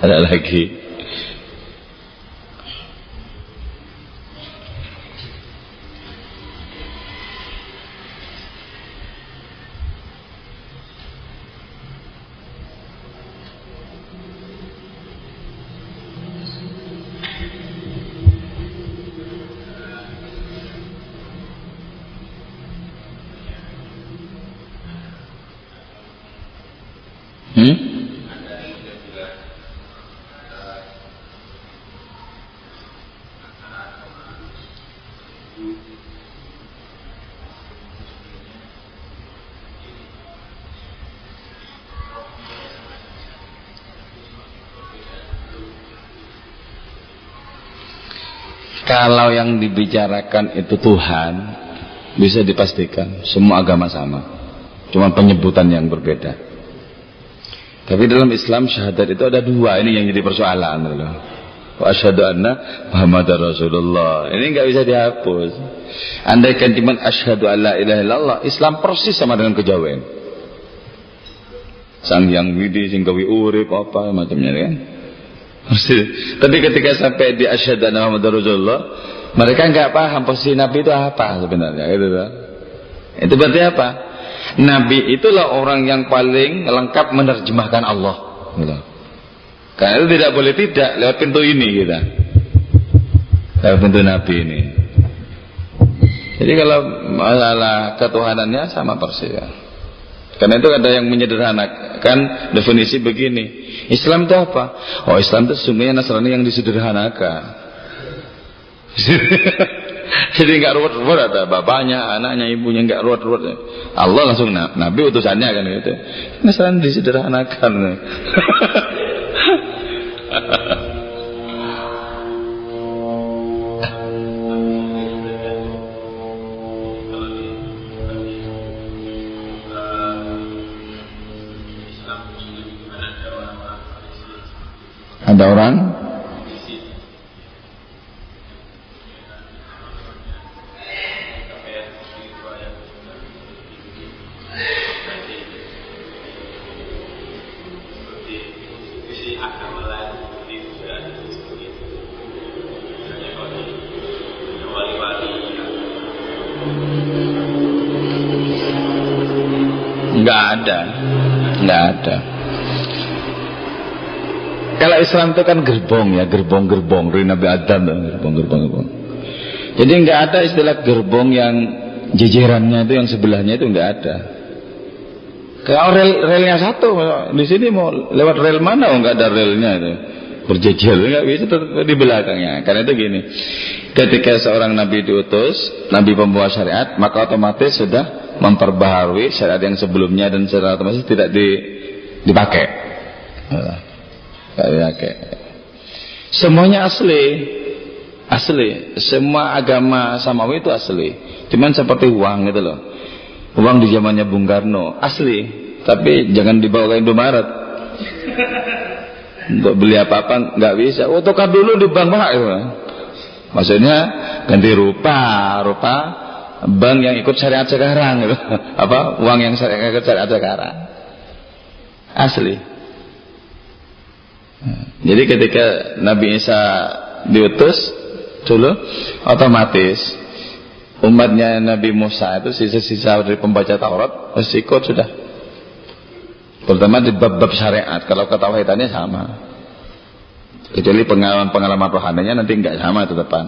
Ada lagi Kalau yang dibicarakan itu Tuhan, bisa dipastikan semua agama sama. Cuma penyebutan yang berbeda. Tapi dalam Islam syahadat itu ada dua, ini yang jadi persoalan loh. Wa asyhadu anna Muhammadar Rasulullah. Ini nggak bisa dihapus. Andai kan cuma asyhadu alla ilaha illallah, Islam persis sama dengan kejawen. Sang yang widi sing gawe urip apa macamnya kan. Tapi ketika sampai di asyhadu anna Muhammadar Rasulullah, mereka nggak paham posisi Nabi itu apa sebenarnya gitu loh. Itu berarti apa? Nabi itulah orang yang paling lengkap menerjemahkan Allah. Gitu. Karena itu tidak boleh tidak lewat pintu ini kita. Lewat pintu Nabi ini. Jadi kalau masalah ketuhanannya sama persis ya. Karena itu ada yang menyederhanakan definisi begini. Islam itu apa? Oh Islam itu sesungguhnya Nasrani yang disederhanakan. [LAUGHS] Jadi nggak ruwet-ruwet ada bapaknya, anaknya, ibunya nggak ruwet-ruwet. Allah langsung nabi utusannya kan gitu. Nasrani disederhanakan. [LAUGHS] Ada orang nggak ada, nggak ada. Kalau Islam itu kan gerbong ya, gerbong-gerbong dari Nabi Adam gerbong-gerbong. Jadi nggak ada istilah gerbong yang jejerannya itu yang sebelahnya itu nggak ada. Kalau rel relnya satu, di sini mau lewat rel mana? Oh nggak ada relnya itu berjejer nggak bisa di belakangnya. Karena itu gini, ketika seorang nabi diutus, nabi pembawa syariat, maka otomatis sudah memperbaharui syariat yang sebelumnya dan secara otomatis tidak di, dipakai. Dipakai. Semuanya asli, asli. Semua agama samawi itu asli. Cuman seperti uang gitu loh. Uang di zamannya Bung Karno asli, tapi jangan dibawa ke Indomaret. [LAUGHS] Untuk beli apa-apa nggak bisa. Oh tukar dulu di bank pak itu. Maksudnya ganti rupa, rupa bank yang ikut syariat sekarang gitu. [LAUGHS] Apa uang yang syariat ikut syariat sekarang. Asli. Jadi ketika Nabi Isa diutus dulu otomatis umatnya Nabi Musa itu sisa-sisa dari pembaca Taurat mesti ikut sudah. Terutama di bab-bab syariat. Kalau ketauhidannya sama. Kecuali pengalaman-pengalaman rohaninya nanti nggak sama itu depan.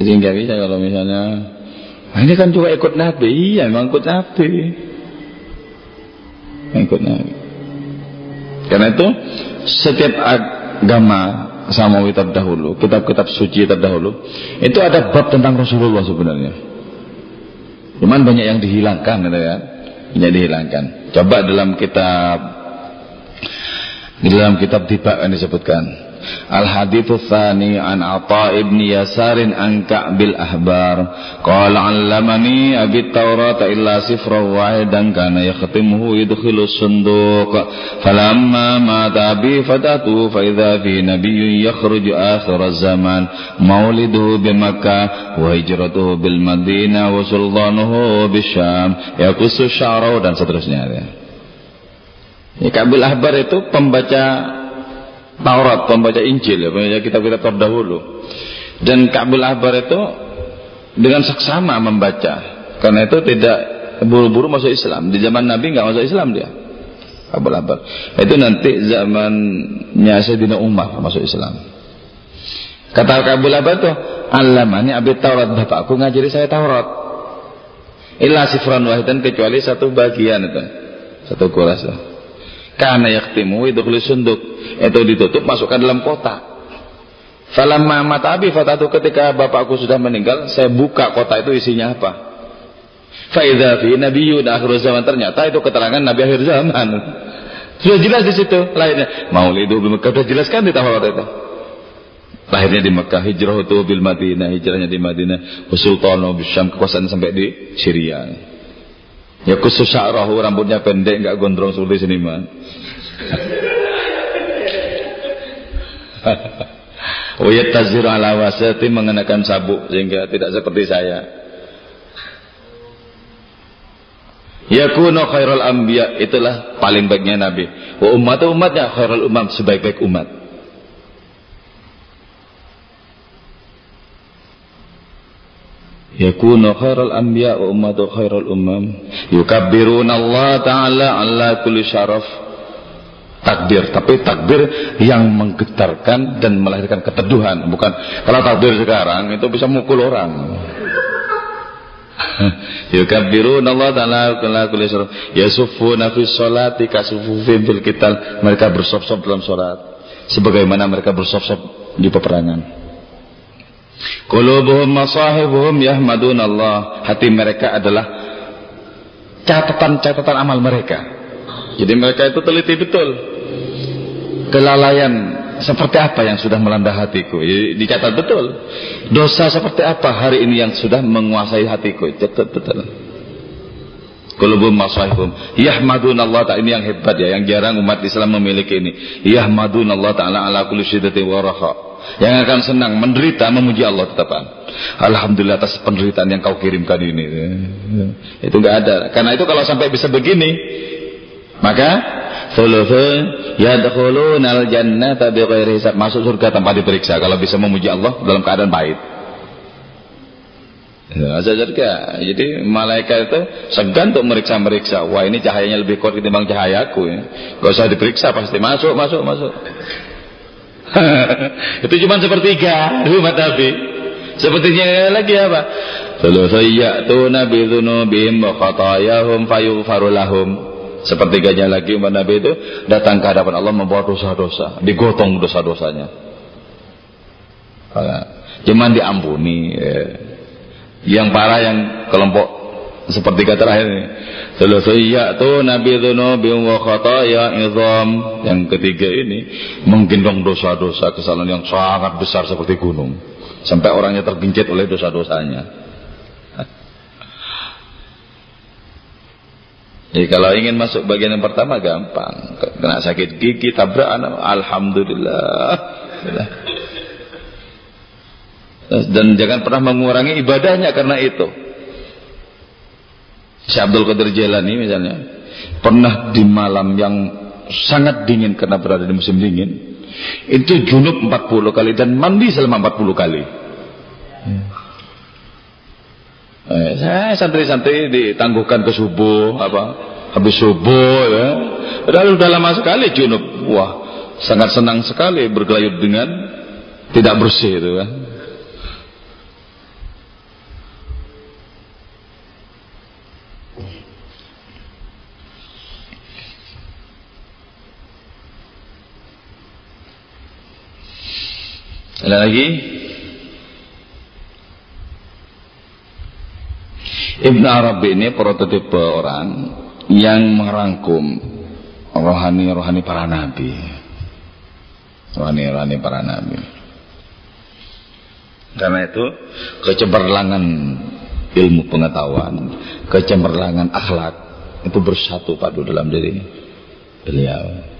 Jadi nggak bisa kalau misalnya nah ini kan juga ikut Nabi. Iya memang ikut Nabi. Ikut Nabi karena itu setiap agama samawi terdahulu kitab-kitab suci terdahulu itu ada bab tentang Rasulullah sebenarnya. Cuman banyak yang dihilangkan gitu kan banyak dihilangkan. Coba dalam kitab di dalam kitab tiba yang disebutkan al hadithu tsani an ata ibn yasarin an ka'bil ahbar. Qala allamani abi taurata illa sifra wahidan kana yakhtimuhu yudkhilu sunduq. Falamma mata abi fatatu fa idza fi nabiyyun yakhruju akhir zaman. Mauliduhu bi makkah wa hijratuhu bil madinah wa sultanuhu bisyam yakusu sya'ra dan seterusnya ya. Ya, Kabil Ahbar itu pembaca Taurat, pembaca Injil, ya, pembaca kitab-kitab terdahulu. Dan Ka'bul Ahbar itu dengan seksama membaca. Karena itu tidak buru-buru masuk Islam. Di zaman Nabi nggak masuk Islam dia. Ka'bul Ahbar. Itu nanti zamannya Sayyidina Umar masuk Islam. Kata Ka'bul Ahbar itu, Alamani Abi Taurat, bapakku ngajari saya Taurat. Illa sifran wahidan kecuali satu bagian itu. Satu kuras. Karena yaktimu itu sunduk. Itu ditutup masukkan dalam kotak. Falamma mata abi fatatu ketika bapakku sudah meninggal, saya buka kotak itu isinya apa? Faidha fi nabiyyun akhir zaman ternyata itu keterangan nabi akhir zaman. Sudah jelas di situ lainnya. Maulidu di Mekah sudah jelaskan di tahun itu. Lahirnya di Mekah, hijrah itu bil Madinah, hijrahnya di Madinah, Sultan Syam kekuasaan sampai di Syria. Ya khusus sya'rahu rambutnya pendek enggak gondrong seperti seniman. Wayat taziru ala wasati mengenakan sabuk sehingga tidak seperti saya. Yakunu khairul anbiya itulah paling baiknya nabi. Wa ummatu umatnya khairul umam sebaik-baik umat. Khairul anbiya wa ummatu khairul umam. Yukabbiruna Allah taala ala kulli syaraf. Takbir, tapi takbir yang menggetarkan dan melahirkan keteduhan, bukan kalau takbir sekarang itu bisa mukul orang. [LAUGHS] Yukabbiruna Allah Ta'ala kala kulli surat. Yasuffuna fi sholati kasufufin fil qital. Mereka bersop-sop dalam salat sebagaimana mereka bersop-sop di peperangan. Qulubuhum masahibuhum yahmadun Allah. Hati mereka adalah catatan-catatan amal mereka. Jadi mereka itu teliti betul. Kelalaian seperti apa yang sudah melanda hatiku dicatat betul dosa seperti apa hari ini yang sudah menguasai hatiku catat betul Kulubum masahibum Yahmadun Allah Ta'ala Ini yang hebat ya Yang jarang umat Islam memiliki ini Yahmadun Allah Ta'ala Ala kulli syidati wa Yang akan senang Menderita memuji Allah tetapan Alhamdulillah atas penderitaan yang kau kirimkan ini Itu enggak ada Karena itu kalau sampai bisa begini Maka. Masuk surga tanpa diperiksa kalau bisa memuji Allah dalam keadaan baik. Ya, surga. Jadi malaikat itu segan untuk meriksa-meriksa. Wah ini cahayanya lebih kuat ketimbang cahayaku ya. Gak usah diperiksa pasti masuk, masuk, masuk. [LAUGHS] itu cuma sepertiga [LAUGHS] umat Nabi. Sepertinya lagi apa? Thuluthun ya'tuna bidhunubihim wa khatayahum fayughfaru lahum sepertiganya lagi umat Nabi itu datang ke hadapan Allah membawa dosa-dosa digotong dosa-dosanya cuman diampuni ya. yang parah yang kelompok seperti kata terakhir ini tuh Nabi dzunubi wa khataya idham yang ketiga ini menggendong dosa-dosa kesalahan yang sangat besar seperti gunung sampai orangnya tergencet oleh dosa-dosanya Jadi kalau ingin masuk bagian yang pertama gampang. Kena sakit gigi, tabrak anak, alhamdulillah. Dan jangan pernah mengurangi ibadahnya karena itu. Syekh Abdul Qadir Jailani misalnya pernah di malam yang sangat dingin karena berada di musim dingin itu junub 40 kali dan mandi selama 40 kali. Eh, saya santri-santri ditangguhkan ke subuh apa habis subuh ya. Lalu sudah lama sekali junub. Wah, sangat senang sekali bergelayut dengan tidak bersih itu kan. Ada lagi? Ibn Arabi ini prototipe orang yang merangkum rohani-rohani para nabi. Rohani-rohani para nabi. Karena itu kecemerlangan ilmu pengetahuan, kecemerlangan akhlak itu bersatu padu dalam diri beliau.